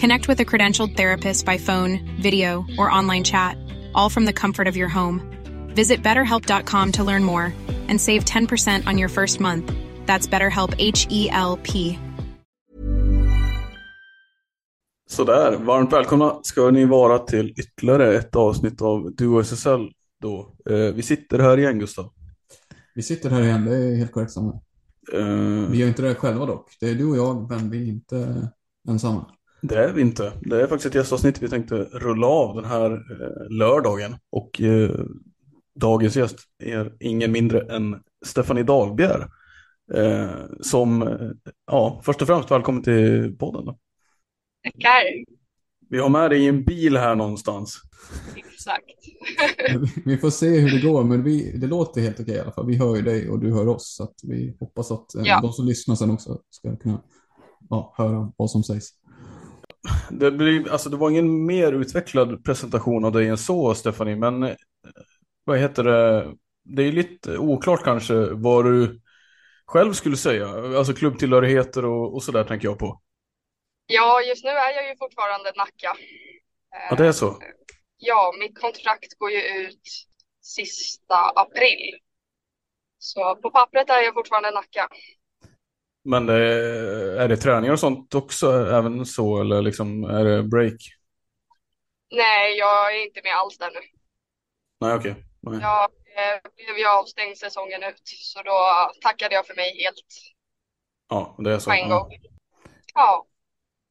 Connect with a credentialed therapist by phone, video, or online chat, all from the comfort of your home. Visit betterhelp.com to learn more and save 10% on your first month. That's BetterHelp H E L P. Sådär, varmt välkomna ska ni vara till ytterligare ett avsnitt av Duo SSL då. Eh, vi sitter här igen Gustav. Vi sitter här igen, det är helt korrekt samma. Eh, Vi gör inte det själva dock. Det är du och jag, men vi är inte ensamma. Det är vi inte. Det är faktiskt ett gästavsnitt vi tänkte rulla av den här eh, lördagen. Och eh, dagens gäst är ingen mindre än Stephanie Dahlbjer. Eh, som, eh, ja, först och främst välkommen till podden. Då. Tackar. Vi har med dig i en bil här någonstans. Exakt. Vi får se hur det går, men vi, det låter helt okej i alla fall. Vi hör ju dig och du hör oss, så att vi hoppas att eh, Ja. de som lyssnar sen också ska kunna ja, höra vad som sägs. Det, blir, alltså det var ingen mer utvecklad presentation av dig än så, Stephanie, men eh, vad heter det? Det är lite oklart kanske vad du själv skulle säga, alltså klubbtillhörigheter och, och sådär tänker jag på. Ja, just nu är jag ju fortfarande Nacka. Ja, det är så. Ja, mitt kontrakt går ju ut sista april. Så på pappret är jag fortfarande Nacka. Men är det träningar och sånt också, även så, eller liksom är det break? Nej, jag är inte med alls där nu. Nej, okej. Nej. Jag eh, blev ju avstängd säsongen ut, så då tackade jag för mig helt Ja, det är så. på en gång. Ja, Ja,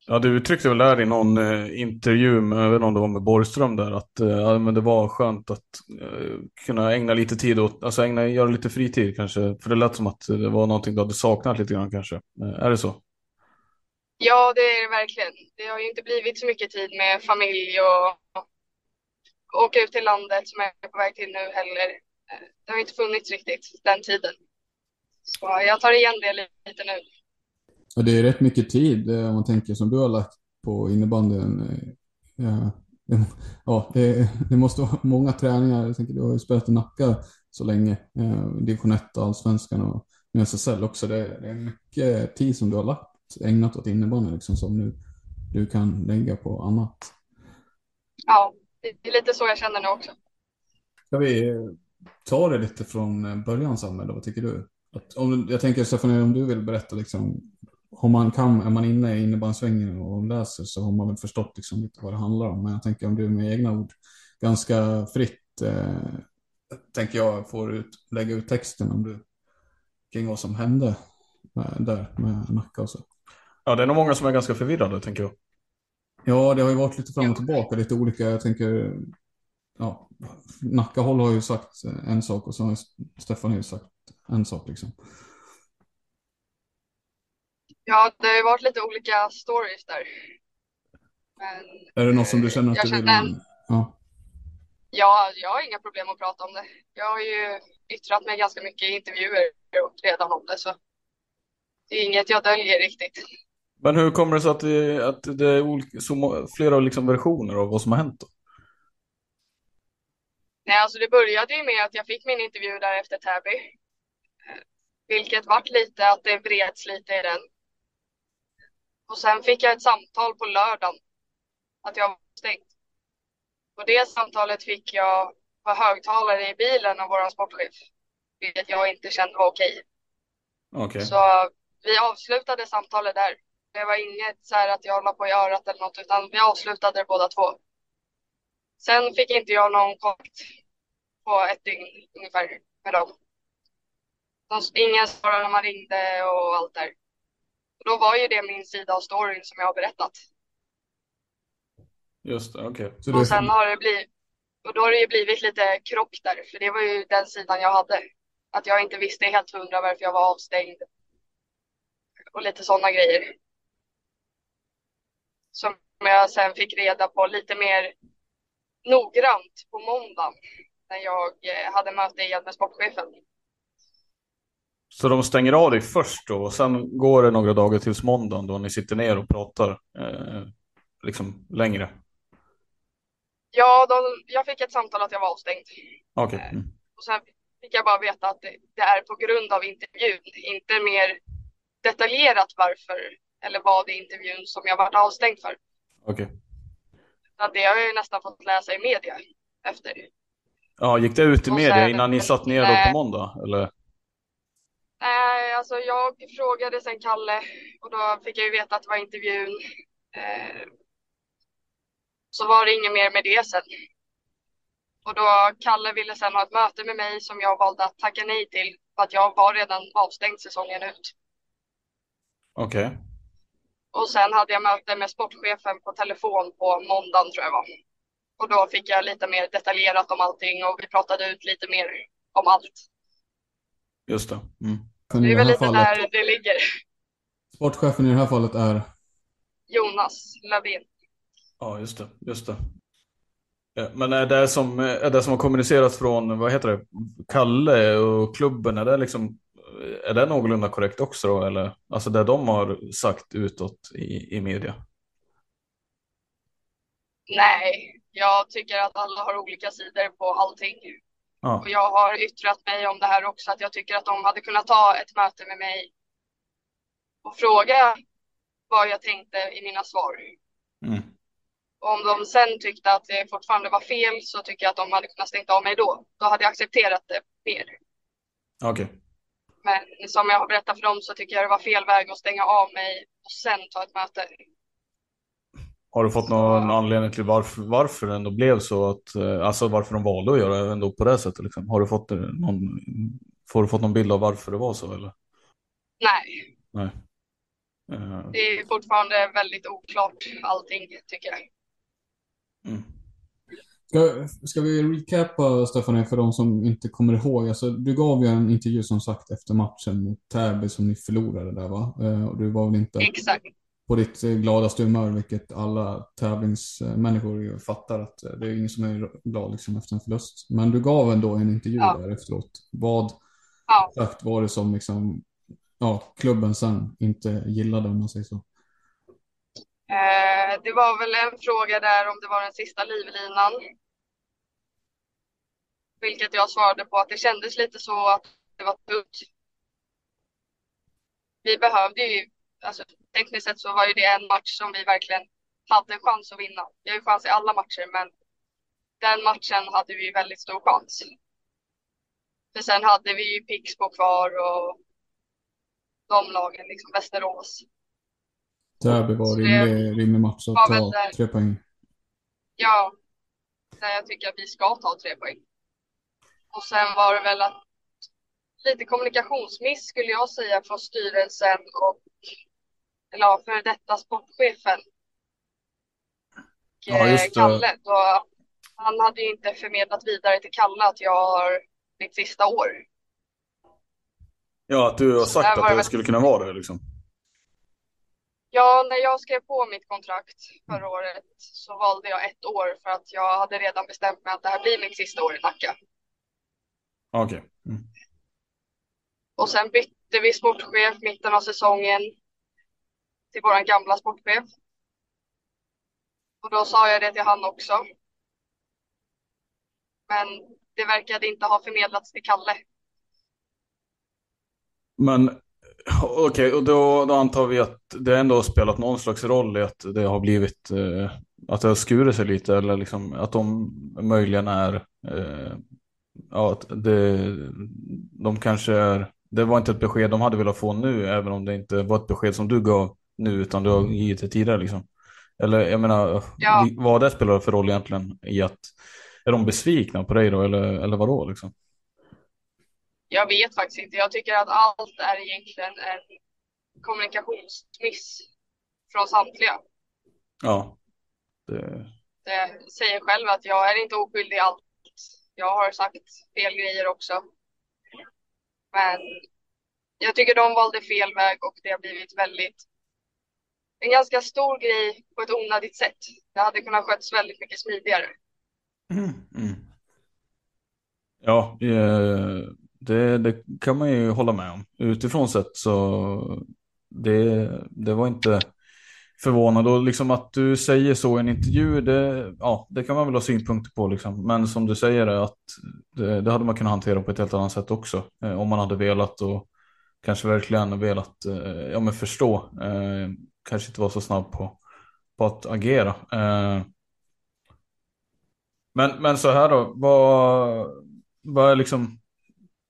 Ja, du uttryckte väl där i någon eh, intervju, med, jag vet inte om det var med Borgström där, att eh, men det var skönt att eh, kunna ägna lite tid åt, alltså ägna, göra lite fritid kanske, för det lät som att det var någonting du hade saknat lite grann kanske. Eh, är det så? ja, det är det verkligen. Det har ju inte blivit så mycket tid med familj och åka ut till landet som jag är på väg till nu heller. Eh, det har inte funnits riktigt den tiden. Så jag tar igen det lite nu. Och det är rätt mycket tid eh, om man tänker som du har lagt på innebandyn. eh, Ja, det, ja, det, det måste vara många träningar. Jag tänker, du har ju spelat i Nacka så länge. Eh, Division 1, Allsvenskan och nu SSL också. Det, det är mycket tid som du har lagt, ägnat åt innebandy liksom, som nu du kan lägga på annat. Ja, det är lite så jag känner nu också. Ska vi ta det lite från eh, början Samuel, vad tycker du? Att, om, jag tänker Stefan, om du vill berätta liksom, om man kan, är man inne i innebandysvängen och läser så har man väl förstått liksom lite vad det handlar om. Men jag tänker om du med egna ord ganska fritt, eh, tänker jag, får ut, lägga ut texten om du, kring vad som hände med, där med Nacka och så. Ja, det är nog många som är ganska förvirrade tänker jag. Ja, det har ju varit lite fram och tillbaka, lite olika. Jag tänker, ja, Nacka håll har ju sagt en sak och så har Stefan ju sagt en sak liksom. Ja, det har ju varit lite olika stories där. Men Är det något som du känner att jag du vill? känner en- Ja, ja, jag har inga problem att prata om det. Jag har ju yttrat mig ganska mycket i intervjuer redan om det, så det är inget jag döljer riktigt. Men hur kommer det sig att det, att det är olika, så flera liksom versioner av vad som har hänt då? Nej, alltså det började ju med att jag fick min intervju där efter Täby. Eh, Vilket vart lite att det vreds lite i den. Och sen fick jag ett samtal på lördagen att jag var stängd. Och det samtalet fick jag på högtalare i bilen av vår sportchef. Vilket jag inte kände var okej. Okej. Så vi avslutade samtalet där. Det var inget så här att jag la på i örat eller något, utan vi avslutade det båda två. Sen fick inte jag någon kontakt på ett dygn ungefär med dem. De- Ingen svarade när man ringde och allt där. Då var ju det min sida av storyn som jag har berättat. Just det, okej. Du, Och sen har det blivit, och då har det ju blivit lite krock där, för det var ju den sidan jag hade. Att jag inte visste helt hundra varför jag var avstängd. Och lite sådana grejer. Som jag sen fick reda på lite mer noggrant på måndagen. När jag eh, hade möte igen med sportchefen. Så de stänger av dig först då och sen går det några dagar tills måndagen då ni sitter ner och pratar eh, liksom längre? Ja, de, jag fick ett samtal att jag var avstängd. Okej. Mm. Och sen fick jag bara veta att det, det är på grund av intervjun, inte mer detaljerat varför eller vad i intervjun som jag varit avstängd för. Okej. Att det har jag ju nästan fått läsa i media efter. Ja, gick det ut i media sen- innan ni satt ner då på måndag? Eller? Nej, alltså jag frågade sen Kalle och då fick jag ju veta att det var intervjun. Eh, så var det inget mer med det sen. Och då Kalle ville sen ha ett möte med mig som jag valde att tacka nej till för att jag var redan avstängd säsongen ut. Okej. Och sen hade jag möte med sportchefen på telefon på måndagen tror jag var. Och då fick jag lite mer detaljerat om allting och vi pratade ut lite mer om allt. Just det. Mm. i Det är väl här lite fallet, där det ligger. sportchefen i det här fallet är Jonas Lövin. Ja, just det. Just det. Men är det som, är det som har kommunicerats från, vad heter det, Kalle och klubben, är det liksom, är det någorlunda korrekt också då? Eller, alltså det de har sagt utåt i, i media? Nej, jag tycker att alla har olika sidor på allting. Ja, Och jag har yttrat mig om det här också, att jag tycker att de hade kunnat ta ett möte med mig och fråga vad jag tänkte i mina svar. mm. Och om de sen tyckte att det fortfarande var fel så tycker jag att de hade kunnat stängt av mig då. Då hade jag accepterat det mer. okej. Men som jag har berättat för dem så tycker jag det var fel väg att stänga av mig och sen ta ett möte. Har du fått någon anledning till varför, varför det ändå blev så att, eh, alltså varför de valde att göra det ändå på det sättet liksom? Har du fått eh, någon, får du fått någon bild av varför det var så eller? Nej, Nej. Eh, det är fortfarande väldigt oklart allting tycker jag. mm. Ska, ska vi recapa, Stefanie, för de som inte kommer ihåg? Alltså, du gav ju en intervju som sagt efter matchen mot Täby som ni förlorade där va? Eh, och du var väl inte Exakt. På ditt eh, gladaste humör, vilket alla tävlingsmänniskor fattar att eh, det är ingen som är glad liksom efter en förlust. Men du gav ändå en intervju Ja. där efteråt. Vad Ja. exakt var det som liksom, ja, klubben sen inte gillade om man säger så? Eh, det var väl en fråga där om det var den sista livlinan. Vilket jag svarade på att det kändes lite så att det var tungt. Vi behövde ju, alltså tekniskt sett så var ju det en match som vi verkligen hade chans att vinna. Vi har ju chans i alla matcher, men den matchen hade vi väldigt stor chans. För sen hade vi ju Pixbo kvar och de lagen, liksom Västerås. Täby var Så rimlig, rimlig match att ta där. tre poäng. Ja, där jag tycker att vi ska ta tre poäng. Och sen var det väl att lite kommunikationsmiss skulle jag säga från styrelsen och eller ja, för detta sportchefen. Och, Ja, eh, just det. Kalle, då, han hade ju inte förmedlat vidare till Kalle att jag har mitt sista år. Ja, att du har sagt att det skulle kunna vara det liksom. Ja, när jag skrev på mitt kontrakt förra året så valde jag ett år för att jag hade redan bestämt mig att det här blir mitt sista år i Nacka. Okej. Mm. Och sen bytte vi sportchef mitten av säsongen till vår gamla sportchef. Och då sa jag det till han också. Men det verkade inte ha förmedlats till Kalle. Men okej, okay, och då, då, antar vi att det ändå har spelat någon slags roll i att det har blivit eh, att det har skurit sig lite eller liksom att de möjligen är eh, ja, att det, de kanske är det var inte ett besked de hade velat få nu även om det inte var ett besked som du gav nu utan du har givit det tidigare liksom. Eller jag menar, ja. vad det spelar för roll egentligen i att är de besvikna på dig då eller, eller vadå liksom? Jag vet faktiskt inte. Jag tycker att allt är egentligen en kommunikationsmiss från samtliga. Ja. Det... det säger själv att jag är inte oskyldig i allt. Jag har sagt fel grejer också. Men jag tycker de valde fel väg och det har blivit väldigt en ganska stor grej på ett onödigt sätt. Det hade kunnat skötts väldigt mycket smidigare. Mm, mm. Ja, eh, det, det, kan man ju hålla med om. Utifrån sett så det, det var inte förvånad och liksom att du säger så i en intervju, det, ja, det kan man väl ha synpunkter på liksom. Men som du säger att det, det, hade man kunnat hantera på ett helt annat sätt också. Eh, om man hade velat och kanske verkligen velat eh, ja, men förstå. Kanske inte vara så snabb på, på att agera. Eh, men, men så här då, vad, vad är liksom,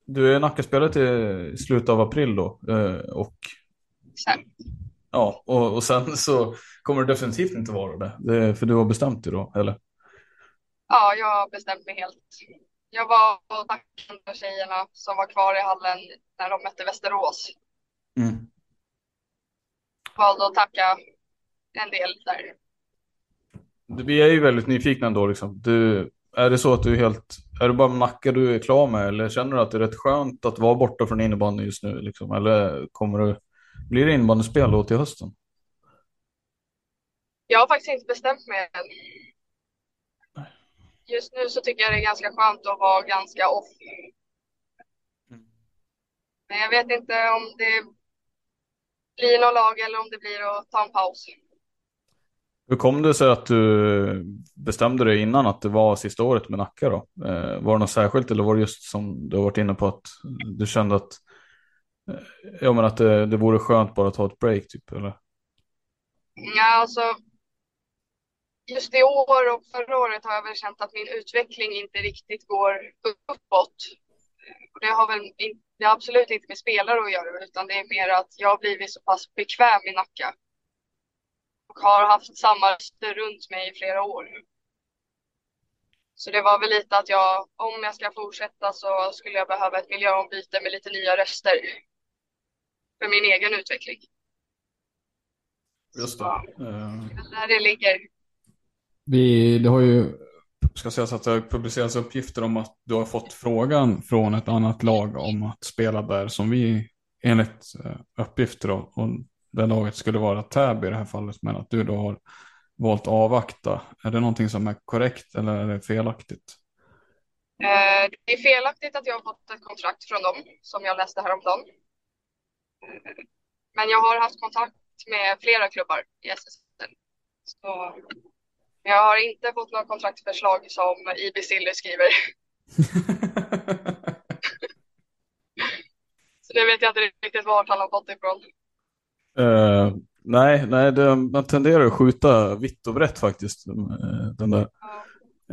du är Nackaspelare till slutet av april då eh, och Sen. Ja, och, och sen så kommer det definitivt inte vara det, det för du har bestämt dig då, eller? Ja, jag har bestämt mig helt. Jag var och tackade tjejerna som var kvar i hallen när de mötte Västerås. Mm valde att tacka en del där. Vi är ju väldigt nyfikna ändå. Liksom. Du, är det så att du är helt, är det bara Nacka du är klar med eller känner du att det är rätt skönt att vara borta från innebandy just nu? Liksom? Eller kommer du, blir det innebandyspel då till hösten? Jag har faktiskt inte bestämt mig än. Just nu så tycker jag det är ganska skönt att vara ganska off. Mm. Men jag vet inte om det blir någon lag eller om det blir att ta en paus. Hur kom det sig att du bestämde dig innan att det var sista året med Nacka då? Eh, var det något särskilt eller var det just som du har varit inne på att du kände att, eh, ja, men att det, det vore skönt bara att ta ett break typ eller? Ja, alltså just i år och förra året har jag väl känt att min utveckling inte riktigt går uppåt. Det har väl in, det har absolut inte med spelare att göra utan det är mer att jag har blivit så pass bekväm i Nacka. Och har haft samma röster runt mig i flera år. Så det var väl lite att jag, om jag ska fortsätta så skulle jag behöva ett miljöombyte med lite nya röster. För min egen utveckling. Just det. Ja, där det ligger. Vi, det har ju ska sägas att det har publicerats uppgifter om att du har fått frågan från ett annat lag om att spela där som vi enligt eh, uppgifter då, och det laget skulle vara Täby i det här fallet men att du då har valt att avvakta. Är det någonting som är korrekt eller är det felaktigt? Eh, det är felaktigt att jag har fått ett kontrakt från dem som jag läste häromdagen. Eh, men jag har haft kontakt med flera klubbar i SSL. Så jag har inte fått något kontraktförslag som IB Silly skriver. Så det vet jag inte riktigt vart han har fått ifrån. Uh, nej, nej det, man tenderar att skjuta vitt och brett faktiskt. Eh, den där.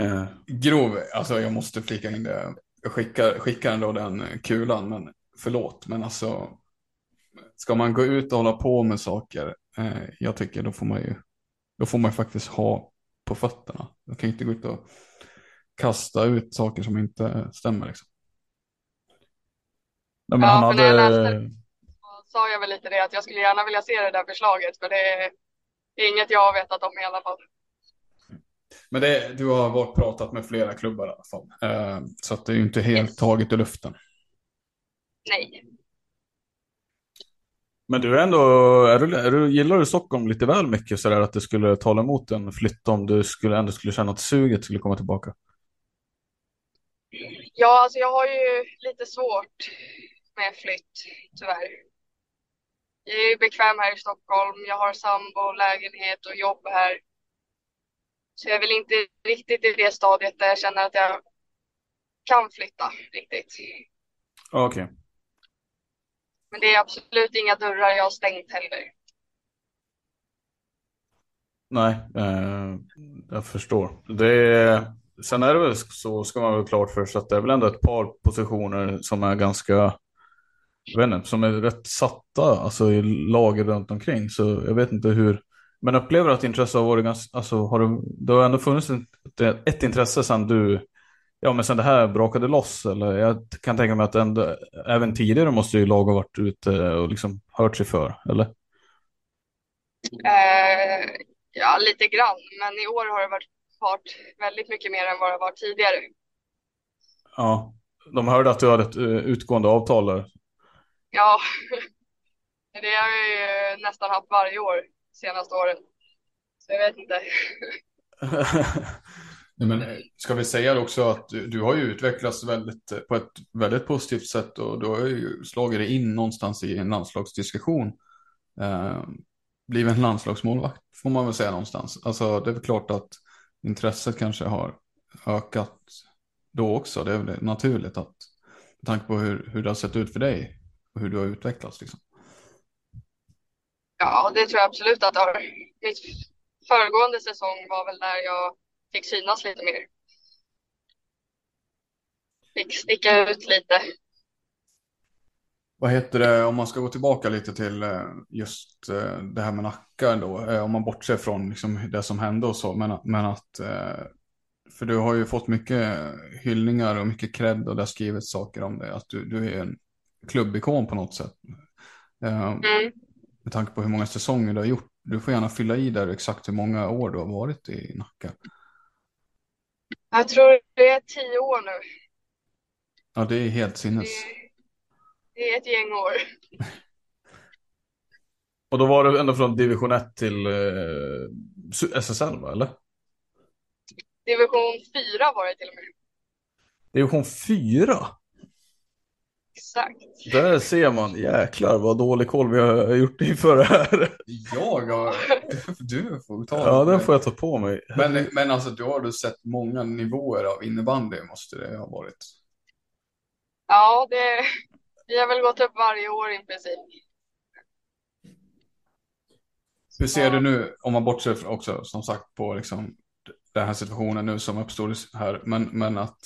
Uh. Grov, alltså jag måste flika in det. Jag skickar, skickar ändå den kulan, men förlåt, men alltså. Ska man gå ut och hålla på med saker, eh, jag tycker då får man ju, då får man faktiskt ha på fötterna. Jag kan inte gå ut och kasta ut saker som inte stämmer. Liksom. Nej, men ja, han hade... när jag läste sa jag väl lite det att jag skulle gärna vilja se det där förslaget för det är, inget jag har vetat om i alla fall. Men det, du har varit pratat med flera klubbar i alla fall. Eh, så att det är ju inte helt yes. taget ur luften. Nej. Men du är ändå, är du, är du, gillar du Stockholm lite väl mycket så där att det skulle tala emot en flytt om du skulle, ändå skulle känna att suget skulle komma tillbaka? Ja, alltså jag har ju lite svårt med flytt, tyvärr. jag är bekväm här i Stockholm. Jag har sambo, lägenhet och jobb här. Så jag är väl inte riktigt i det stadiet där jag känner att jag kan flytta riktigt. Okej. Okay. Men det är absolut inga dörrar jag har stängt heller. Nej, eh, jag förstår. Det sen är det väl så, ska man väl klart för sig att det är väl ändå ett par positioner som är ganska jag vet inte, som är rätt satta alltså i lager runt omkring. Så jag vet inte hur. Men upplever att intresse har varit ganska, alltså har det, det har ändå funnits ett, ett intresse sedan du, ja men sedan det här brakade loss. Eller jag kan tänka mig att ändå, även tidigare måste ju lag ha varit ute och liksom hört sig för, eller? Uh, ja, lite grann. Men i år har det varit fart väldigt mycket mer än vad det var tidigare. Ja, de hörde att du hade ett uh, utgående avtal där. Ja, det har jag ju nästan haft varje år senaste åren. Så jag vet inte. Men eh, ska vi säga också att du, du, har ju utvecklats väldigt, eh, på ett väldigt positivt sätt och du har ju slagit dig in någonstans i en landslagsdiskussion. Eh, blivit en landslagsmålvakt får man väl säga någonstans. Alltså det är väl klart att intresset kanske har ökat då också. Det är väl naturligt att med tanke på hur, hur det har sett ut för dig och hur du har utvecklats liksom. Ja, det tror jag absolut att det har. Mitt föregående säsong var väl där jag fick synas lite mer. Fick sticka ut lite. Vad heter det, om man ska gå tillbaka lite till eh, just eh, det här med Nacka då, eh, om man bortser från liksom det som hände och så, men, men att, för du har ju fått mycket hyllningar och mycket cred och det har skrivits saker om det, att du, du är en klubbikon på något sätt. Mm. Med tanke på hur många säsonger du har gjort, du får gärna fylla i där exakt hur många år du har varit i Nacka. Jag tror det är tio år nu. Ja, det är helt sinnes. Det, det är ett gäng år. Och då var det ändå från division 1 till eh, SSL, va? eller? Division 4 var det till och med. Division 4? Exakt. Där ser man, jäklar vad dålig koll vi har gjort inför det här. Jag har, du får ta Ja, den får jag ta på mig. Men, men alltså, då har du sett många nivåer av innebandy, måste det ha varit. Ja, det, vi har väl gått upp varje år i princip. Hur ser du nu, om man bortser också som sagt på liksom, den här situationen nu som uppstod här, men, men att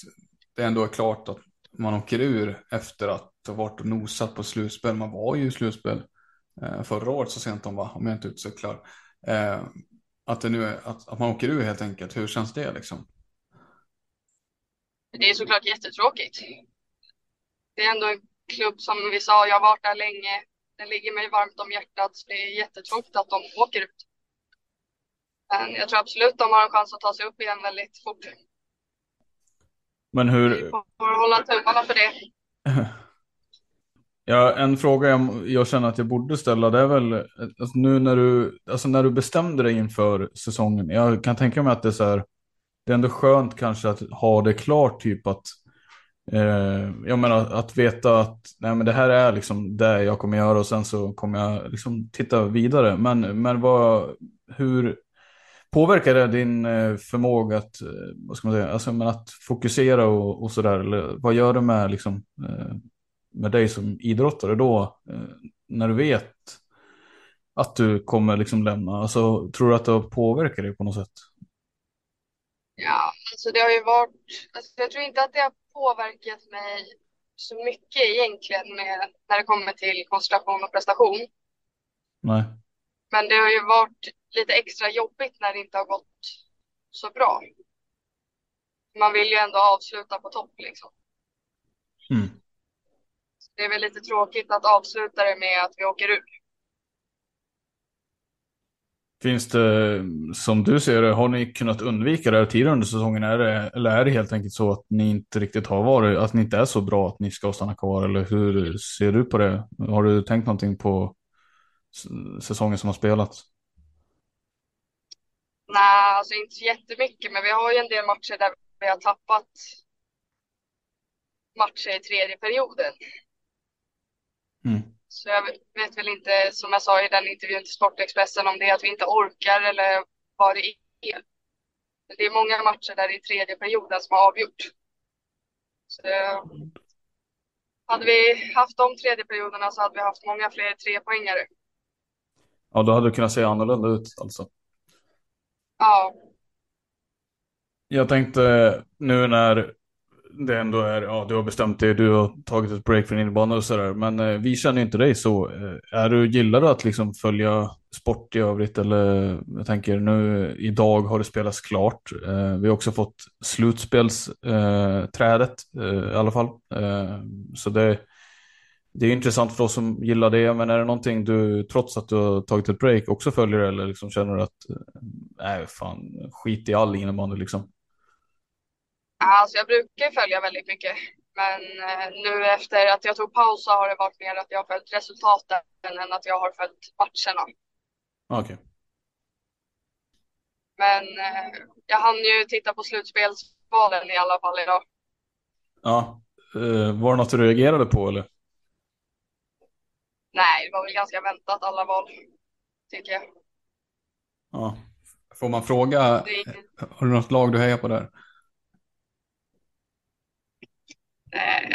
det ändå är klart att man åker ur efter att ha varit och nosat på slutspel. Man var ju i slutspel eh, förra året så sent om va, om jag inte utcyklar. Eh, att, det nu är, att, att man åker ur helt enkelt, hur känns det liksom? Det är såklart jättetråkigt. Det är ändå en klubb som vi sa, jag har varit där länge. Den ligger mig varmt om hjärtat, så det är jättetråkigt att de åker ut. Men jag tror absolut de har en chans att ta sig upp igen väldigt fort. Men hur... Vi får hålla tummarna för det. Ja, en fråga jag, jag, känner att jag borde ställa det är väl alltså nu när du, alltså när du bestämde dig inför säsongen. Jag kan tänka mig att det är så här, det är ändå skönt kanske att ha det klart typ att eh, jag menar att veta att nej, men det här är liksom det jag kommer göra och sen så kommer jag liksom titta vidare. Men, men vad, hur, Påverkar det din eh, förmåga att, eh, vad ska man säga, alltså, men att fokusera och, och sådär? Eller vad gör det med, liksom, eh, med dig som idrottare då? När du vet att du kommer liksom lämna? Alltså, tror du att det har påverkat dig på något sätt? Ja, alltså det har ju varit, alltså jag tror inte att det har påverkat mig så mycket egentligen med, när det kommer till koncentration och prestation. Nej. Men det har ju varit lite extra jobbigt när det inte har gått så bra. Man vill ju ändå avsluta på topp liksom. Mm. Det är väl lite tråkigt att avsluta det med att vi åker ur. Finns det, som du ser det, har ni kunnat undvika det här tidigare under säsongen? Är det, eller är det helt enkelt så att ni inte riktigt har varit, att ni inte är så bra att ni ska stanna kvar? Eller hur ser du på det? Har du tänkt någonting på säsongen som har spelats? Nej, alltså inte jättemycket, men vi har ju en del matcher där vi har tappat matcher i tredje perioden. Mm. Så jag vet väl inte, som jag sa i den intervjun till Sportexpressen, om det är att vi inte orkar eller vad det är. Det är många matcher där är tredje perioden som har avgjort. Så, hade vi haft de tredje perioderna så hade vi haft många fler trepoängare. Ja, då hade det kunnat se annorlunda ut alltså. Ja. Jag tänkte nu när det ändå är, ja du har bestämt dig, du har tagit ett break från innebandy och sådär. Men eh, vi känner ju inte dig så. Eh, är du, gillar du att liksom följa sport i övrigt? Eller jag tänker nu idag har det spelats klart. Eh, vi har också fått slutspelsträdet eh, eh, i alla fall. Eh, så det, det är intressant för oss som gillar det. Men är det någonting du, trots att du har tagit ett break, också följer eller liksom känner att eh, nej fan, skit i all innebandy liksom? Alltså jag brukar följa väldigt mycket. Men eh, nu efter att jag tog paus så har det varit mer att jag har följt resultaten än att jag har följt matcherna. Okej. Okay. Men eh, jag hann ju titta på slutspelsvalen i alla fall idag. Ja, eh, var det något du reagerade på eller? Nej, det var väl ganska väntat alla val, tycker jag. Ja. Får man fråga, har du något lag du hejar på där? Eh,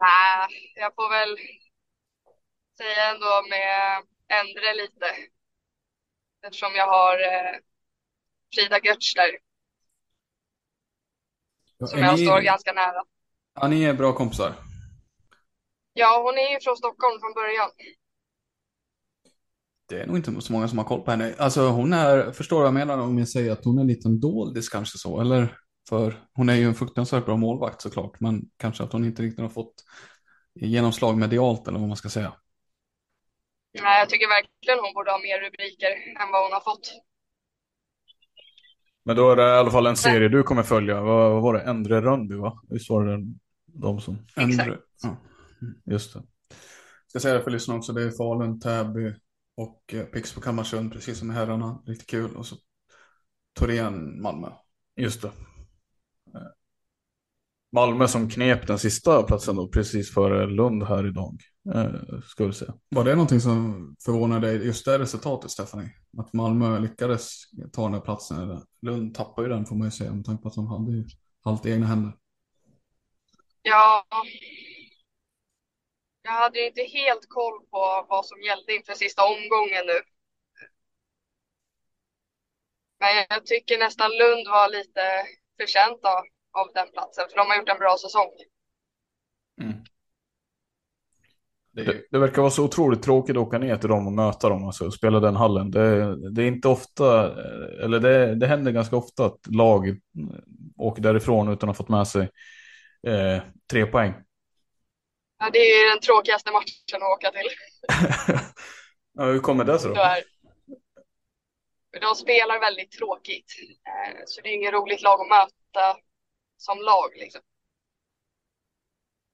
nej, jag får väl säga ändå med Endre lite. Eftersom jag har eh, Frida Götz där. Ja, som jag ni... står ganska nära. Ja, ni är bra kompisar. Ja, hon är ju från Stockholm från början. Det är nog inte så många som har koll på henne. Alltså hon är, förstår vad jag menar om jag säger att hon är en liten doldis kanske så, eller? För hon är ju en fruktansvärt bra målvakt såklart, men kanske att hon inte riktigt har fått genomslag medialt eller vad man ska säga. Nej, jag tycker verkligen hon borde ha mer rubriker än vad hon har fått. Men då är det i alla fall en serie du kommer följa. Vad, vad var det? Endre Rönnby va? Visst var det de som... Endre. Ja. Just det. Jag ska säga det för lyssnarna också. Det är Falun, Täby och eh, Pixbo Kalmarsund precis som i herrarna. Riktigt kul. Och så Torén, Malmö. Just det. Malmö som knep den sista platsen då, precis före Lund här idag. Eh, ska vi säga. Var det någonting som förvånade dig, just det resultatet Stephanie? Att Malmö lyckades ta den här platsen, eller Lund tappade ju den får man ju säga, med tanke på att de hade ju allt i egna händer. Ja, jag hade ju inte helt koll på vad som gällde inför sista omgången nu. Men jag tycker nästan Lund var lite förtjänta av den platsen, för de har gjort en bra säsong. Mm. Det, det, verkar vara så otroligt tråkigt att åka ner till dem och möta dem, alltså spela den hallen. Det, det är inte ofta, eller det, det händer ganska ofta att lag åker därifrån utan att ha fått med sig eh, tre poäng. Ja, det är den tråkigaste matchen att åka till. ja, hur kommer det sig då? De spelar väldigt tråkigt, eh, så det är inget roligt lag att möta som lag. Liksom.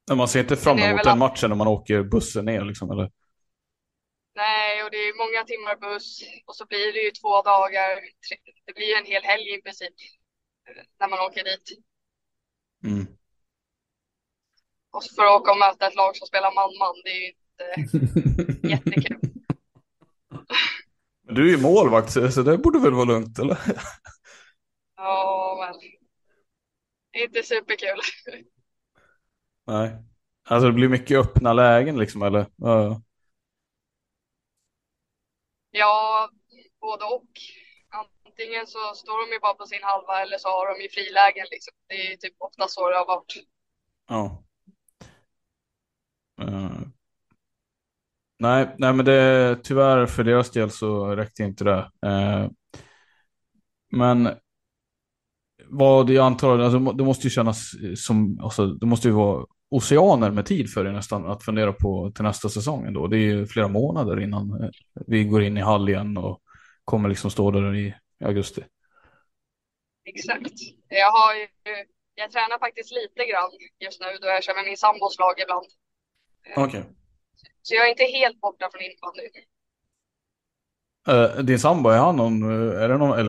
Men man ser inte fram emot den matchen när man åker bussen ner liksom, eller? Nej, och det är många timmar buss och så blir det ju två dagar. Det blir en hel helg i princip när man åker dit. Mm. Och för att åka och möta ett lag som spelar man-man, det är ju inte jättekul. Du är ju målvakt, så det borde väl vara lugnt, eller? Ja, men inte superkul. Nej. Alltså det blir mycket öppna lägen liksom, eller? Ja, ja både och. Antingen så står de ju bara på sin halva eller så har de ju frilägen liksom. Det är typ ofta så det har varit. Ja. Uh. Nej, nej, men det tyvärr för deras del så räckte inte det. Uh. Men vad jag antar, alltså, det måste ju kännas som, alltså, det måste ju vara oceaner med tid för dig nästan att fundera på till nästa säsong ändå. Det är ju flera månader innan eh, vi går in i hall igen och kommer liksom stå där i augusti. Exakt. Jag har ju, jag tränar faktiskt lite grann just nu då jag kör med min sambos lag ibland. Okej. Okay. Så jag är inte helt borta från innebandy. Uh, din sambo, är han någon, är det någon,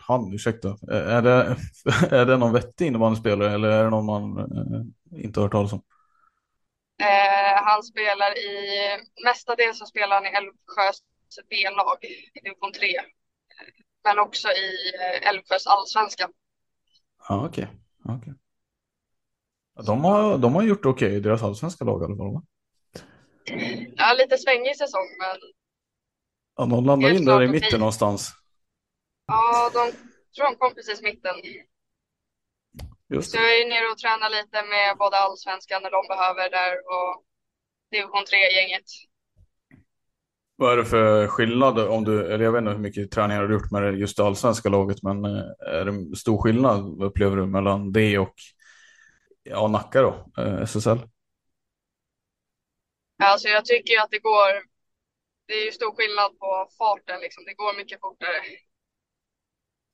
Han, ursäkta. Är det, är det någon vettig innebandyspelare eller är det någon man eh, inte hört talas om? Eh, han spelar i, mestadels så spelar han i Älvsjös B-lag i division 3. Men också i eh, Älvsjös allsvenska. Ja, okej. Okay. okay. De, har, de har gjort okej okay i deras allsvenska lag i alla fall, va? Ja, lite svängig säsong, men... Ja, de landar in där i mitten någonstans. Ja, de tror de kom precis mitten. Just det. Så jag är nere och tränar lite med både allsvenskan när de behöver där och division 3-gänget. Vad är det för skillnad om du, eller jag vet inte hur mycket träning har du gjort med just det allsvenska laget, men eh, är det stor skillnad upplever du mellan det och ja, Nacka då, eh, SSL? Alltså jag tycker att det går, det är ju stor skillnad på farten liksom, det går mycket fortare.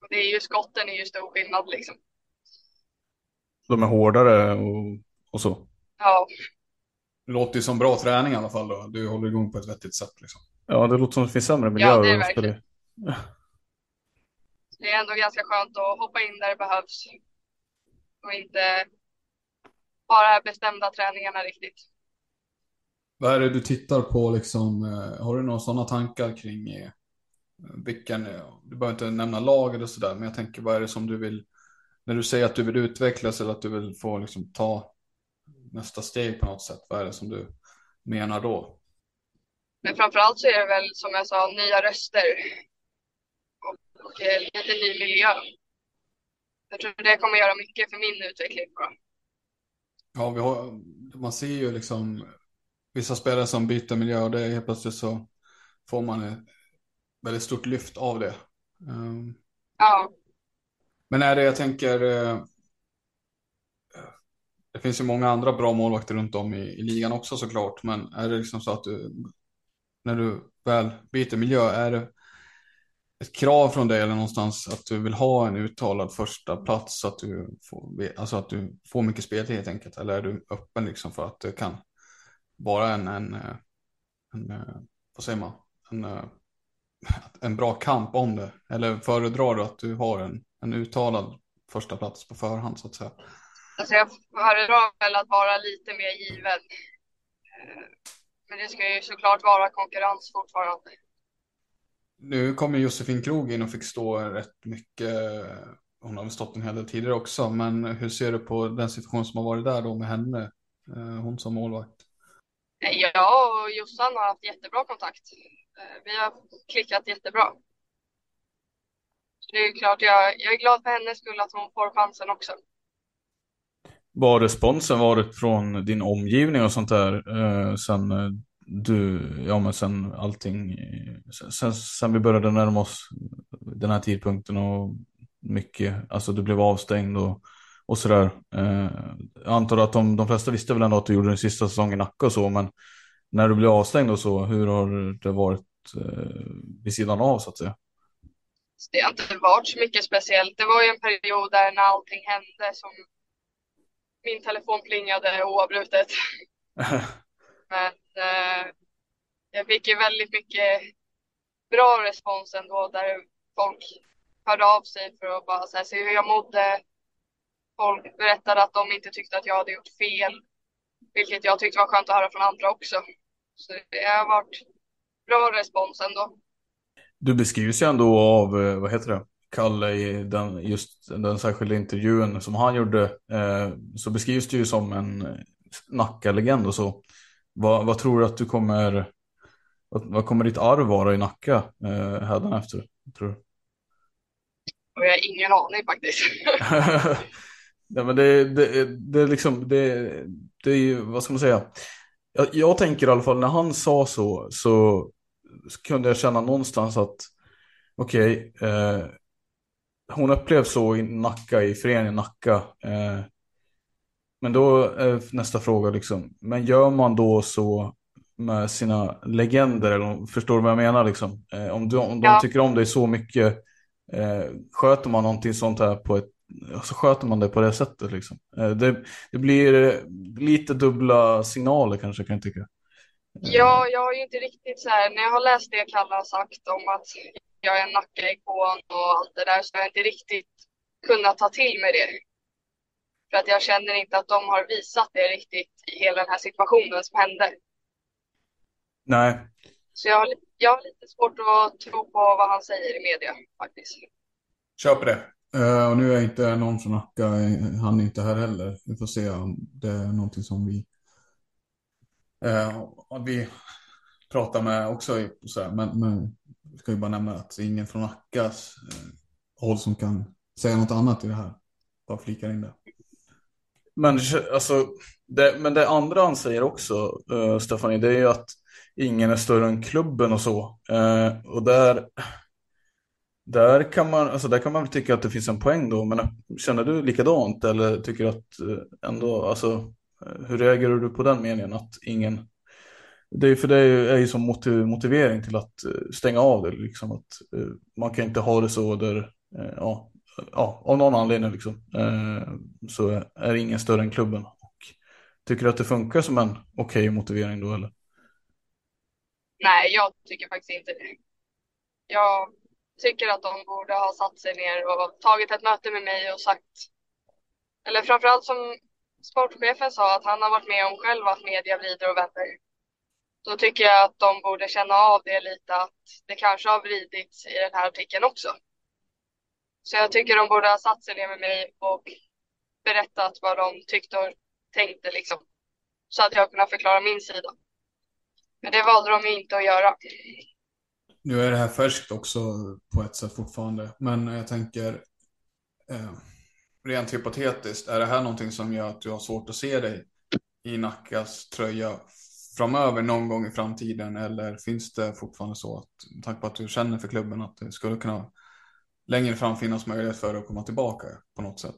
Och det är ju skotten är ju stor skillnad liksom. De är hårdare och, och så? Ja. Det låter ju som bra träning i alla fall då. Du håller igång på ett vettigt sätt liksom. Ja, det låter som det finns sämre miljöer. Ja, det är verkligen. Det är ändå ganska skönt att hoppa in där det behövs. Och inte bara bestämda träningarna riktigt. Vad är det du tittar på liksom? Eh, har du några sådana tankar kring eh, vilken, eh, du behöver inte nämna lag eller sådär, men jag tänker vad är det som du vill, när du säger att du vill utvecklas eller att du vill få liksom ta nästa steg på något sätt, vad är det som du menar då? Men framförallt så är det väl som jag sa, nya röster och, och lite ny miljö. Jag tror det kommer göra mycket för min utveckling. Bara. Ja, vi har, man ser ju liksom vissa spelare som byter miljö och det helt plötsligt så får man väldigt stort lyft av det. Um, ja. Men är det, jag tänker, uh, det finns ju många andra bra målvakter runt om i, i ligan också såklart, men är det liksom så att du, när du väl byter miljö, är det ett krav från dig eller någonstans att du vill ha en uttalad första plats så att du får, alltså att du får mycket speltid helt enkelt? Eller är du öppen liksom för att det kan vara en, en, en, en vad säger man, en, en bra kamp om det? Eller föredrar du att du har en, en uttalad första plats på förhand så att säga? Alltså jag föredrar väl att vara lite mer given. Eh, men det ska ju såklart vara konkurrens fortfarande. Nu kom ju Josefin Krog in och fick stå rätt mycket. Hon har väl stått en hel del tidigare också, men hur ser du på den situation som har varit där då med henne? Eh, hon som målvakt. Ja, och Jossan har haft jättebra kontakt. Eh, vi har klickat jättebra. det är klart, jag, jag är glad för hennes skull att hon får chansen också. Vad har responsen varit från din omgivning och sånt där eh, sen eh, du, ja men sen allting, sen, sen vi började närma oss den här tidpunkten och mycket, alltså du blev avstängd och, och sådär. Eh, jag antar att de, de flesta visste väl ändå att du gjorde din sista säsong i Nacka och så, men när du blev avstängd och så, hur har det varit eh, vid sidan av så att säga? Det har inte varit så mycket speciellt. Det var ju en period där när allting hände som min telefon plingade oavbrutet. Men eh, jag fick ju väldigt mycket bra respons ändå där folk hörde av sig för att bara här, se hur jag mådde. Folk berättade att de inte tyckte att jag hade gjort fel, vilket jag tyckte var skönt att höra från andra också. Så det har varit bra respons ändå. Du beskrivs ju ändå av, eh, vad heter det, Kalle i den, just den särskilda intervjun som han gjorde eh, så beskrivs det ju som en Nacka-legend och så. Vad, vad tror du att du kommer, vad, vad kommer ditt arv vara i Nacka eh, hädanefter? Tror du? Och jag har ingen aning faktiskt. Nej, men det, det, det är liksom, det, det är ju, vad ska man säga? Jag, jag tänker i alla fall när han sa så, så kunde jag känna någonstans att okej, okay, eh, hon upplevs så i Nacka, i föreningen Nacka. Eh, men då är nästa fråga liksom, men gör man då så med sina legender, eller förstår du vad jag menar liksom? Eh, om, du, om de ja. tycker om dig så mycket, eh, sköter man någonting sånt här på ett så sköter man det på det sättet. Liksom. Eh, det, det blir eh, lite dubbla signaler kanske kan jag tycka. Ja, jag har ju inte riktigt så här, när jag har läst det Kalle har sagt om att jag är en Nacka-ikon och allt det där så har jag inte riktigt kunnat ta till mig det. För att jag känner inte att de har visat det riktigt i hela den här situationen som hände. Nej. Så jag har, jag har lite svårt att tro på vad han säger i media faktiskt. Köper det. Uh, och nu är inte någon från Nacka, han är inte här heller. Vi får se om det är någonting som vi, uh, vi pratar med också. Så här, men, men jag ska ju bara nämna att det är ingen från Nackas eh, håll som kan säga något annat i det här. Bara flikar in det. Men, alltså, det, men det andra han säger också, eh, Stefanie, det är ju att ingen är större än klubben och så. Eh, och där där kan, man, alltså där kan man väl tycka att det finns en poäng då, men känner du likadant eller tycker du att eh, ändå, alltså Eh, hur reagerar du på den meningen att ingen, det är för det är ju som motivering till att eh, stänga av det, liksom att eh, man kan inte ha det så där, ja, ja av någon anledning liksom, så är ingen större än klubben. Och tycker du att det funkar som en okej okay motivering då eller? Nej, jag tycker faktiskt inte det. Jag tycker att de borde ha satt sig ner och tagit ett möte med mig och sagt, eller framförallt som sportchefen sa att han har varit med om själv att media vrider och vänder. Då tycker jag att de borde känna av det lite att det kanske har vridits i den här artikeln också. Så jag tycker de borde ha satt sig ner med mig och berättat vad de tyckte och tänkte liksom. Så att jag kunnat förklara min sida. Men det valde de inte att göra. Nu är det här färskt också på ett sätt fortfarande, men jag tänker eh, rent hypotetiskt, är det här någonting som gör att du har svårt att se dig i Nackas tröja framöver någon gång i framtiden eller finns det fortfarande så att tack på att du känner för klubben att det skulle kunna längre fram finnas möjlighet för dig att komma tillbaka på något sätt?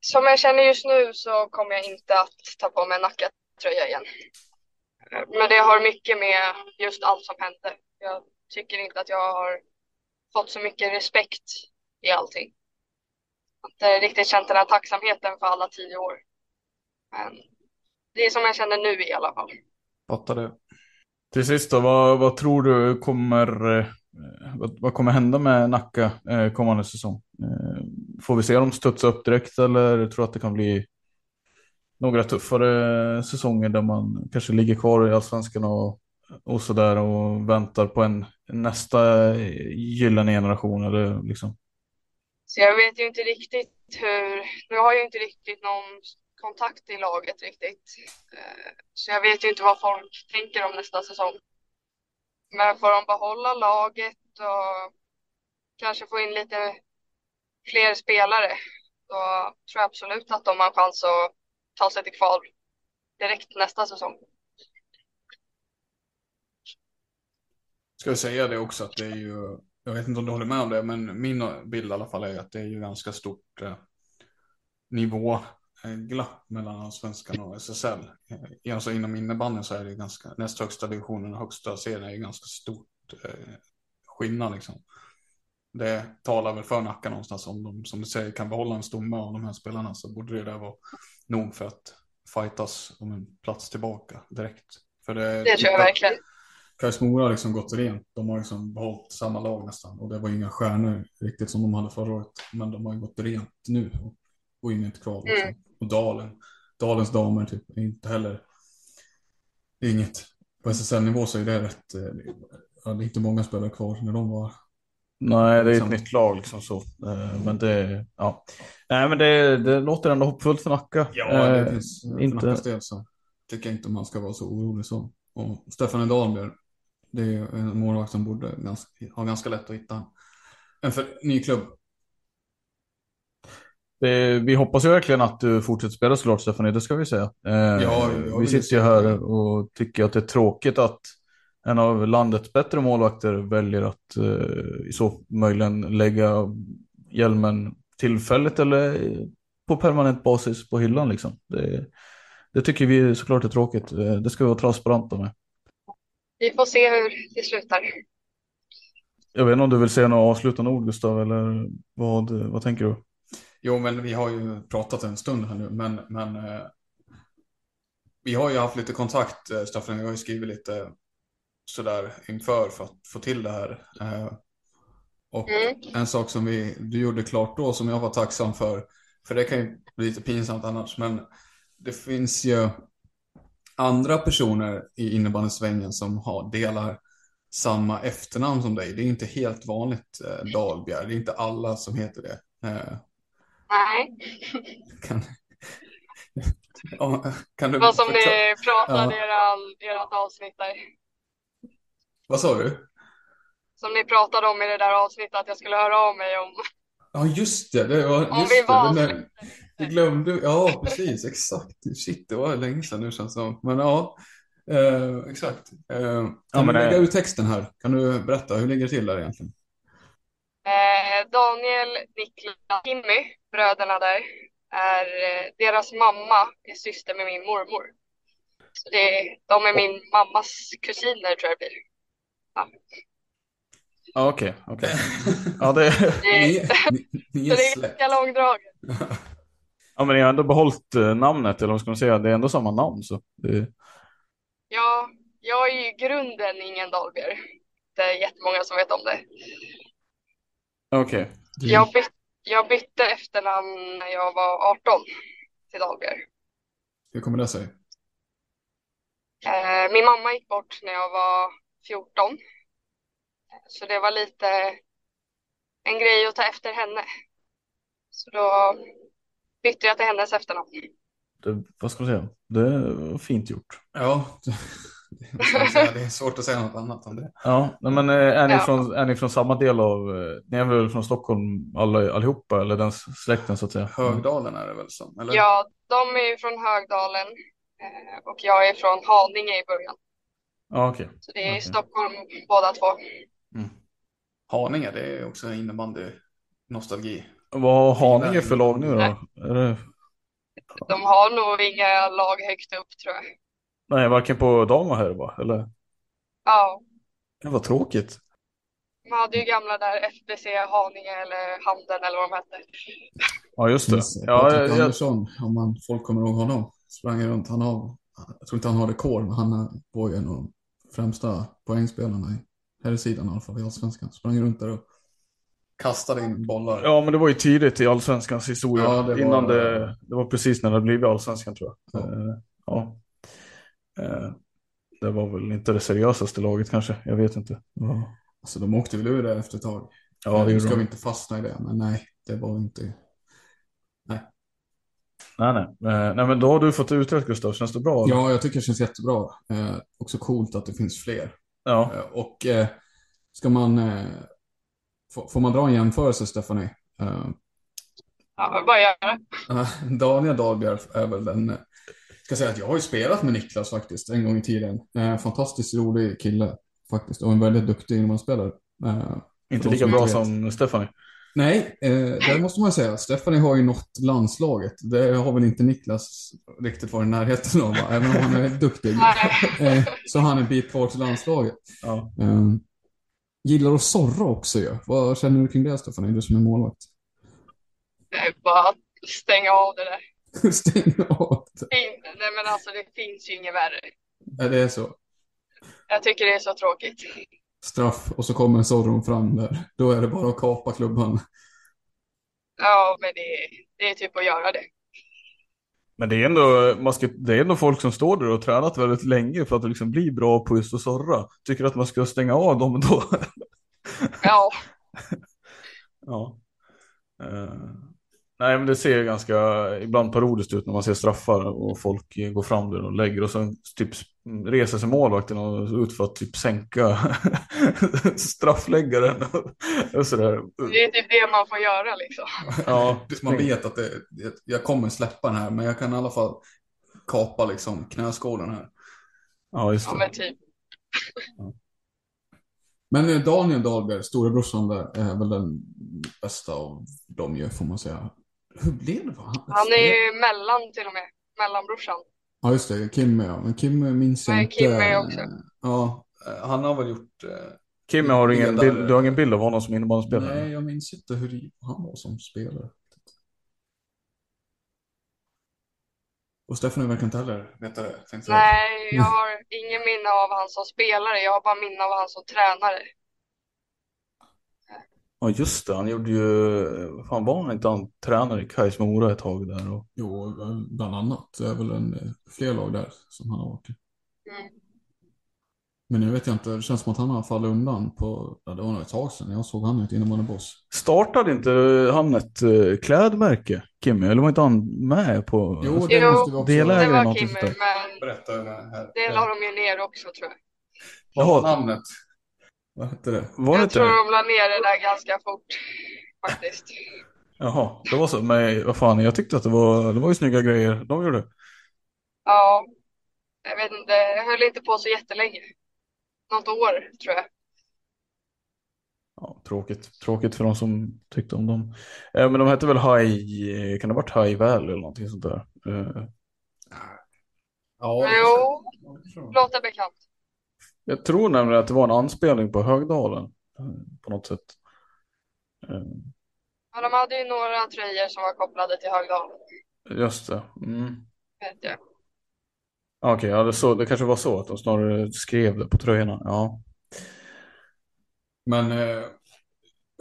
Som jag känner just nu så kommer jag inte att ta på mig en Nacka-tröja igen. Men det har mycket med just allt som hände. Jag tycker inte att jag har fått så mycket respekt i allting. Inte riktigt känt den här tacksamheten för alla tio år. Men det är som jag känner nu i alla fall. Fattar det. Till sist då, vad, vad tror du kommer, eh, vad, vad, kommer hända med Nacka eh, kommande säsong? Eh, får vi se dem studsa upp direkt eller tror du att det kan bli några tuffare säsonger där man kanske ligger kvar i allsvenskan och, och sådär och väntar på en nästa gyllene generation eller liksom. Så jag vet ju inte riktigt hur, nu har jag inte riktigt någon kontakt i laget riktigt. Eh, så jag vet ju inte vad folk tänker om nästa säsong. Men får de behålla laget och kanske få in lite fler spelare, då tror jag absolut att de har en chans att ta sig till kval direkt nästa säsong. Ska jag säga det också att det är ju, jag vet inte om du håller med om det, men min bild i alla fall är att det är ju ganska stort eh, nivåglapp eh, mellan allsvenskan och SSL. Eh, alltså inom innebandyn så är det ganska, näst högsta divisionen och högsta serien är ju ganska stort eh, skillnad liksom. Det talar väl för Nacka någonstans om de, som du säger, kan behålla en stomme av de här spelarna så borde det där vara nog för att fightas om en plats tillbaka direkt. För det, det tror jag verkligen. Kais Mora har liksom gått rent. De har liksom behållit samma lag nästan. Och det var inga stjärnor riktigt som de hade förra året. Men de har ju gått rent nu och, och inget kvar. Liksom. Mm. Och Dalen, Dalens damer typ, är inte heller. Det är inget. På SSL-nivå så är det rätt. Eh, ja, det är inte många spelare kvar när de var Nej, det är ett Liksom. nytt lag liksom så. Eh, Men det, ja. Nej, men det, det låter ändå hoppfullt för Nacka. Ja, det Eh, finns för inte- Nackas del så tycker jag inte man ska vara så orolig så. Och Stefan Dahlberg, det är en målvakt som borde ganska, ha ganska lätt att hitta en för, ny klubb. Det, vi hoppas ju verkligen att du fortsätter spela såklart Stefanie, det ska vi säga. Eh, jag vi sitter ju här och tycker att det är tråkigt att en av landets bättre målvakter väljer att eh, i så möjligen lägga hjälmen tillfälligt eller på permanent basis på hyllan liksom. Det, det tycker vi såklart är tråkigt. Eh, Det ska vi vara transparenta med. Vi får se hur det slutar. Jag vet inte om du vill säga några avslutande ord Gustav, eller vad, vad tänker du? Jo, men vi har ju pratat en stund här nu, men, men eh, vi har ju haft lite kontakt, eh, Staffan, vi har ju skrivit lite sådär inför för att få till det här. Eh, och Mm. en sak som vi, du gjorde klart då som jag var tacksam för, för det kan ju bli lite pinsamt annars, men det finns ju andra personer i innebandysvängen som har, delar samma efternamn som dig. Det är inte helt vanligt eh, Dahlbjer, det är inte alla som heter det. Eh, Nej, kan, ja, kan du vad som ni pratade Ja. i eran, ert avsnitt där. Vad sa du? Som ni pratade om i det där avsnittet att jag skulle höra av mig om. Ja, just det. det var, Om just vi det, var- där- Du glömde. Ja, precis. Exakt. Shit, det var länge sedan nu känns det som. Men ja, eh, exakt. Eh, kan Ja, men du lägga det- ut texten här? Kan du berätta, hur ligger det till där egentligen? Eh, Daniel, Niklas, Jimmy, bröderna där, är eh, deras mamma är syster med min mormor. Så det, är- de är min mammas kusiner tror jag det blir. Ja, okej, okej. Ja, det, Det, Ni, ni, ni så är det är ganska långdraget. ja, men ni har ändå behållit eh, namnet, eller vad ska man säga? Det är ändå samma namn. Så det, Ja, jag är ju i grunden ingen Dahlbjer. Det är jättemånga som vet om det. okej. Jag, byt, jag bytte efternamn när jag var 18 till Dahlbjer. Hur kommer det sig? Eh, min mamma gick bort när jag var 14. Så det var lite en grej att ta efter henne. Så då bytte jag till hennes efternamn. Det, vad ska man säga? Det var fint gjort. Ja, det är svårt att säga något annat än det. Ja, men eh, är ni, Ja. från, är ni från samma del av, eh, ni är väl från Stockholm alla, allihopa, eller den släkten så att säga? Högdalen är det väl som? Eller? Ja, de är ju från Högdalen eh, och jag är från Haninge i början. Ja, okej. Så det är i Okej. Stockholm båda två. Haninge, det är också innebandy nostalgi. Vad har Haninge för lag nu då? Det, De har nog inga lag högt upp tror jag. nej, varken på dam och herr va? Eller? Ja, Det var tråkigt. man hade ju gamla där FBC Haninge eller Handen eller vad de hette. Ja, just det. Ja, Patrik jag, Andersson, om man, folk kommer ihåg honom, sprang runt. Han har, jag tror inte han har rekord, men han var ju en av de främsta poängspelarna i här sidan i alla fall i Allsvenskan. Sprang runt där och kastade in bollar. ja, men det var ju tidigt i Allsvenskans historia. Ja, det var- Innan det, det var precis när det blivit Allsvenskan tror jag. Ja. Eh, ja. Eh, det var väl inte det seriösaste laget kanske. Jag vet inte. Ja, Alltså de åkte väl ur det efter ett tag. ja det nu ska de. vi inte fastna i det, men nej, det var inte... Nej, nej. Eh, nej, men då har du fått utrett Gustav. Känns det bra? eller? Ja, jag tycker det känns jättebra. Eh, också coolt att det finns fler. ja. Eh, och eh, ska man... Eh, får, får man dra en jämförelse, Stephanie? Eh, Ja, vad gör jag? Uh, Daniel Dahlbjerg är väl den... eh, Ska säga att jag har ju spelat med Niklas faktiskt en gång i tiden. Eh, fantastiskt rolig kille faktiskt och en väldigt duktig innebandyspelare. Eh, Inte lika som bra inte vet. som Stephanie. Nej, eh, det måste man säga. Stephanie har ju nått landslaget. Det har väl inte Niklas riktigt varit i närheten av, även om han är duktig. Eh, så har han en bit kvar till landslaget. Ja. Eh, gillar att sorra också ju. Vad känner du kring det Stephanie, du som är målvakt? Det är bara att stänga av det där. Stäng av det. Nej men alltså det finns ju inget värre. Ja, det är så. Jag tycker det är så tråkigt. straff och så kommer Zorron fram där. Då är det bara att kapa klubban. Ja men det, det är typ att göra det. Men det är, ändå, man ska, det är ändå folk som står där och tränat väldigt länge för att liksom bli bra på just att sorra. Tycker att man ska stänga av dem då? Ja, ja. Eh, nej, men det ser ganska ibland parodiskt ut när man ser straffar och folk går fram där och lägger och sen typ reser sig målvakten och ut för att typ sänka straffläggaren och sådär. Det är typ det man får göra liksom. Ja, Man vet att det, jag kommer släppa den här, men jag kan i alla fall kapa liksom knäskålen här. ja just Ja det. men typ. Men eh, Daniel Dahlberg, storebrorsan där, är väl den bästa av dem ju, får man säga. Hur blev det? Han, Han är ju mellan till och med. Mellanbrorsan. Ja, just det. Kim ja. Men Kim minns jag Nej, inte. Kim är också. Ja, eh, han har väl gjort... eh, Kim, har du ingen bild, du har ingen bild av honom som innebandyspelare? Nej, jag minns inte hur han var som spelare. Och Stefan verkar inte heller veta det. Nej, jag har ingen minne av han som spelare. Jag har bara minne av han som tränare. Ja just det, han gjorde ju, fan var han inte han tränare i Kais Mora ett tag där? Och... Jo, bland annat. Det är väl en, fler lag där som han har varit i. Mm. Men jag vet jag inte, det känns som att han har fallit undan på, ja, det var nog ett tag sedan jag såg han i ett innebandyboss. Startade inte han ett eh, klädmärke, Kimmy? Eller var inte han med på? Jo, det Jo, måste vi också... Det var Kimmy, men Berätta här. det la de ju ner också tror jag. Vad var Jaha. namnet? Vad hette det? Var det Jag inte tror det? de la ner det där ganska fort. Faktiskt. Jaha, det var så. Men vad fan, jag tyckte att det var, det var ju snygga grejer de gjorde. Ja. Jag vet inte, jag höll inte på så jättelänge. Något år tror jag. Ja, tråkigt. Tråkigt för de som tyckte om dem. Eh, men de hette väl High, kan det ha varit High Valley eller någonting sånt där? Eh, Ja, Jo, låter bekant. Jag tror nämligen att det var en anspelning på Högdalen. eh, På något sätt. Ja, de hade ju några tröjor som var kopplade till Högdalen. just det. Mm. Vet jag. Okej, ja, det, så, det kanske var så att de snarare skrev det på tröjorna. Ja. Men eh,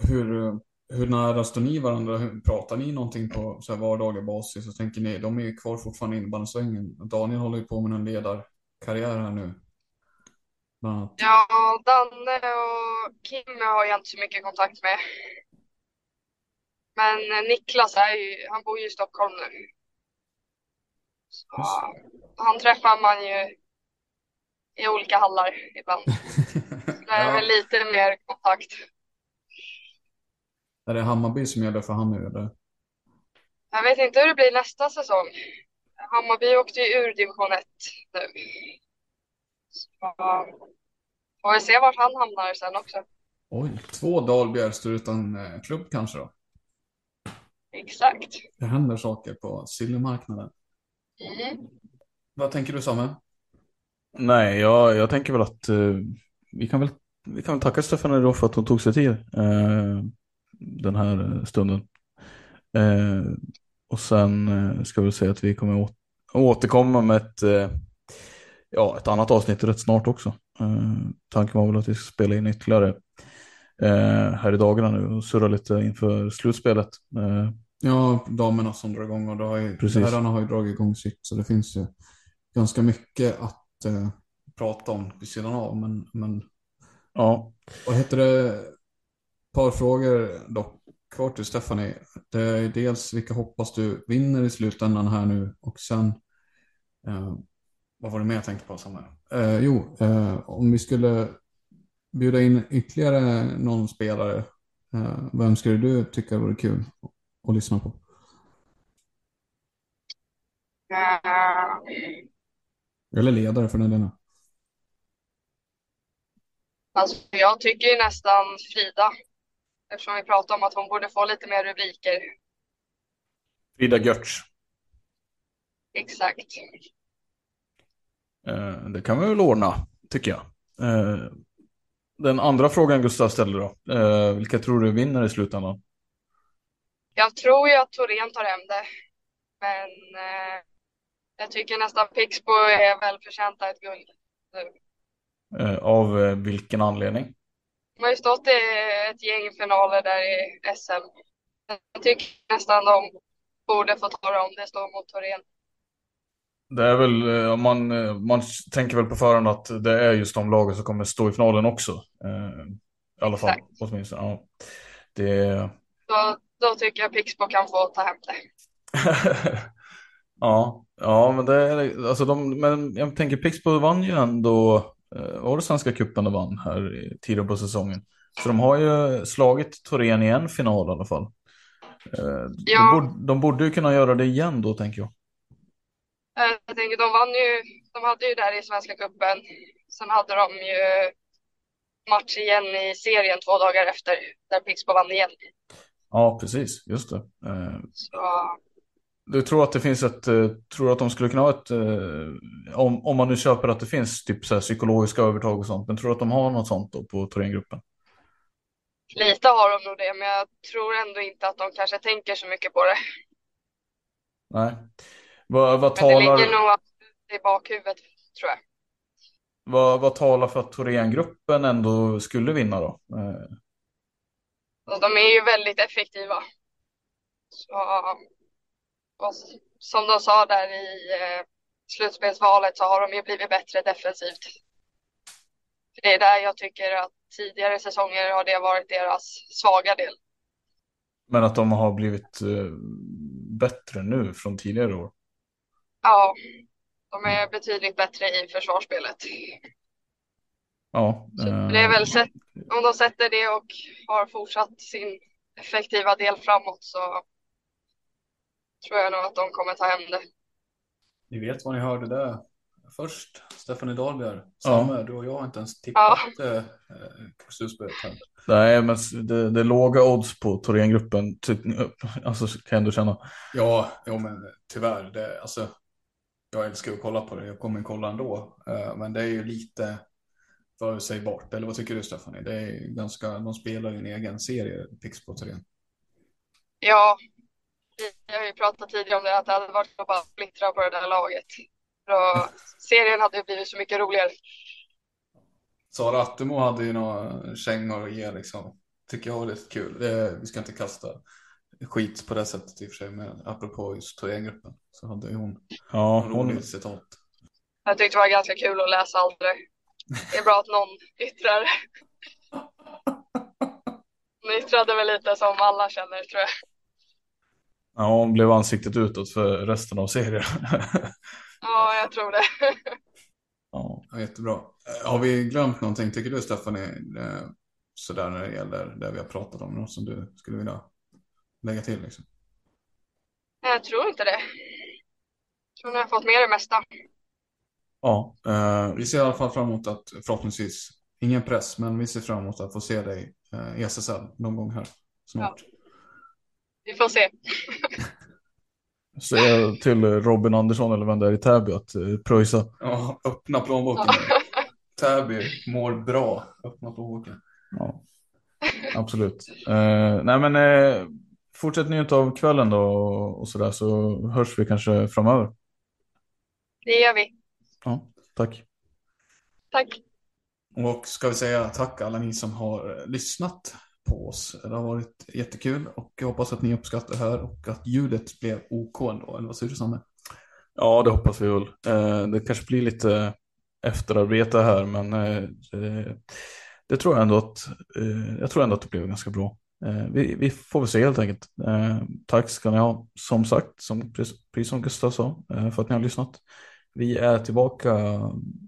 hur, hur nära står ni varandra? Hur, pratar ni någonting på så här vardaglig basis? Och tänker ni, de är ju kvar fortfarande i innebandysvängen. Daniel håller ju på med en ledarkarriär här nu. Ja, Danne och Kim har jag inte så mycket kontakt med. Men Niklas är ju, han bor ju i Stockholm nu. Så, han träffar man ju i olika hallar ibland. Det är Ja. väl lite mer kontakt. Är det Hammarby som gäller för han nu eller? Jag vet inte hur det blir nästa säsong. Hammarby åkte ju ur division 1 nu. Så, får vi se vart han hamnar sen också. Oj, två Dahlbjer står utan eh, klubb kanske då? Exakt. Det händer saker på silvermarknaden. Mm. Vad tänker du Samuel? Nej, jag, jag tänker väl att eh, vi, kan väl, vi kan väl tacka Stefan idag för att hon tog sig tid eh, den här stunden. Eh, och sen ska vi säga att vi kommer återkomma med ett, ja, ett annat avsnitt rätt snart också. Eh, tanken var väl att vi ska spela in ytterligare eh, här i dagarna nu och surra lite inför slutspelet. Eh, Ja, som drar igång och då har ju, herrarna har ju dragit igång sitt så det finns ju ganska mycket att eh, prata om vid sidan av. Men, men ja, vad heter det? Par frågor dock kvar till Stephanie. Det är dels vilka hoppas du vinner i slutändan här nu och sen eh, vad var det mer jag tänkte på Samuel? Eh, jo, eh, om vi skulle bjuda in ytterligare någon spelare, eh, vem skulle du tycka vore kul att lyssna på? Eller ledare för den delen. Alltså, jag tycker ju nästan Frida. Eftersom vi pratar om att hon borde få lite mer rubriker. Frida Görtz. Exakt. Eh, det kan vi väl ordna, tycker jag. Eh, den andra frågan Gustav ställde då. Eh, vilka tror du vinner i slutändan? Jag tror ju att Torén tar hem det. Men eh, jag tycker nästan Pixbo är välförtjänta ett guld nu. Eh, av eh, vilken anledning? De har ju stått i ett gäng finaler där i SM. Jag tycker nästan de borde få ta det om det står mot Torén. Det är väl, eh, man, eh, man tänker väl på förhand att det är just de lagen som kommer stå i finalen också. Eh, I alla fall, Exakt. åtminstone. Ja. Det... Då, då tycker jag Pixbo kan få ta hem det. ja, ja, men det är alltså de, men jag tänker Pixbo vann ju ändå, var det Svenska cupen de vann här tidigare på säsongen. Så de har ju slagit Torén i en final i alla fall. Eh, Ja. De, borde, de borde ju kunna göra det igen då tänker jag. Eh, Jag tänker, de vann ju, de hade ju där i Svenska cupen. Sen hade de ju match igen i serien två dagar efter, där Pixbo vann igen. Ja, precis, just det. Eh, Så Du tror att det finns ett, eh, tror att de skulle kunna ha ett, om, om man nu köper att det finns typ så psykologiska övertag och sånt, men tror du att de har något sånt då på Thorengruppen? lite har de nog det, men jag tror ändå inte att de kanske tänker så mycket på det. Nej. Vad, vad, Men det talar, ligger nog i bakhuvudet, tror jag. vad, vad talar för att Thorengruppen ändå skulle vinna då? Och de är ju väldigt effektiva. Så, och som de sa där i eh, slutspelsvalet så har de ju blivit bättre defensivt. För det är där jag tycker att tidigare säsonger har det varit deras svaga del. men att de har blivit eh, bättre nu från tidigare år. Ja, de är betydligt bättre i försvarsspelet. Ja, Så eh, det är väl sett, om de sätter det och har fortsatt sin effektiva del framåt så tror jag nog att de kommer ta hem det. Ni vet vad ni hörde där först. Stefanie Dahlberg, Samme, du och jag har inte ens Ja. tippat eh, på slutspelet. Nej, men det, det är låga odds på Thorengruppen, ty- alltså kan jag ändå känna. Ja, jo, men tyvärr. Det, alltså, jag älskar att kolla på det. Jag kommer kolla ändå. Eh, men det är ju lite förutsägbart. Eller vad tycker du, Stefanie? Det är ganska, de spelar ju en egen serie, Pixbo Thorén. Ja, vi har ju pratat tidigare om det, att det hade varit att bara splittra på det där laget. För serien hade ju blivit så mycket roligare. Sara Attemo hade ju några kängor att ge liksom. Tycker jag var lite kul. Det, vi ska inte kasta skit på det sättet i och för sig. Men apropå just Thorengruppen så hade ju hon Ja, hon, citat. Jag tyckte det var ganska kul att läsa allt det. Det är bra att någon yttrar. Hon yttrade väl lite som alla känner, tror jag. ja, hon blev ansiktet utåt för resten av serien. Ja, jag tror det. ja. Jättebra. Har vi glömt någonting, tycker du Stefanie? Eh, Sådär när det gäller det vi har pratat om. Något som du skulle vilja lägga till liksom? Jag tror inte det. Jag tror ni har fått med det mesta. Ja, eh, Vi ser i alla fall fram emot att förhoppningsvis, ingen press, men vi ser fram emot att få se dig eh, i SSL någon gång här snart. Vi får se. säga till Robin Andersson eller vem det är i Täby att eh, pröjsa. Ja, öppna plånboken. Täby mår bra. Öppna plånboken. Ja, absolut. Eh, nej men eh, fortsätt njuta av kvällen då och, och sådär så hörs vi kanske framöver. Det gör vi. Ja, tack. Tack. Och ska vi säga tack alla ni som har eh, lyssnat på oss. Det har varit jättekul och jag hoppas att ni uppskattar det här och att ljudet blev OK ändå. Eller vad säger du Samme? Ja, det hoppas vi väl. Eh, det kanske blir lite efterarbete här, men eh, det, det tror jag ändå att eh, jag tror ändå att det blev ganska bra. Eh, vi, vi får väl se helt enkelt. Eh, tack ska ni ha, som sagt, som, precis som Gustav sa, eh, för att ni har lyssnat. Vi är tillbaka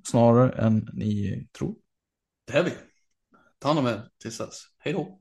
snarare än ni tror. Det är vi. Ta hand om er tills dess. Hej då.